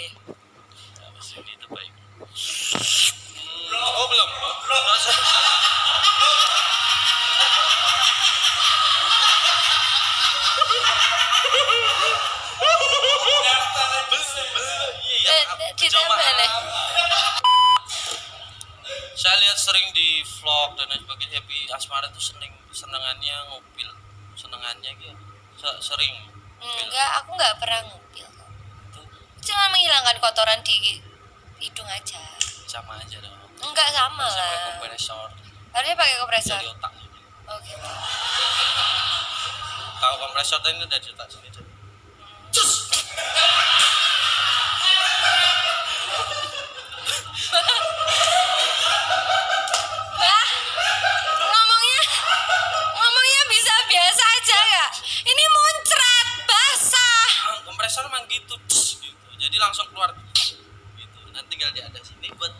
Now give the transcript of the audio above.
Belum. Saya lihat sering di vlog dan lain sebagainya Happy Asmara tuh seneng senengannya ngupil senengannya gitu Se- sering ngupil. Enggak, aku nggak pernah ngupil Menghilangkan kotoran di hidung aja. sama aja dong Enggak sama pakai lah. kompresor Harusnya pakai kompresor. dari otak Oh gitu. tahu kompresor tadi udah dari otak sini tuh Bah, ngomongnya, ngomongnya bisa biasa aja nggak? Ini muncrat, basah. Ah, kompresor emang gitu, cus, gitu jadi langsung keluar. Gitu. Nanti tinggal di ada sini buat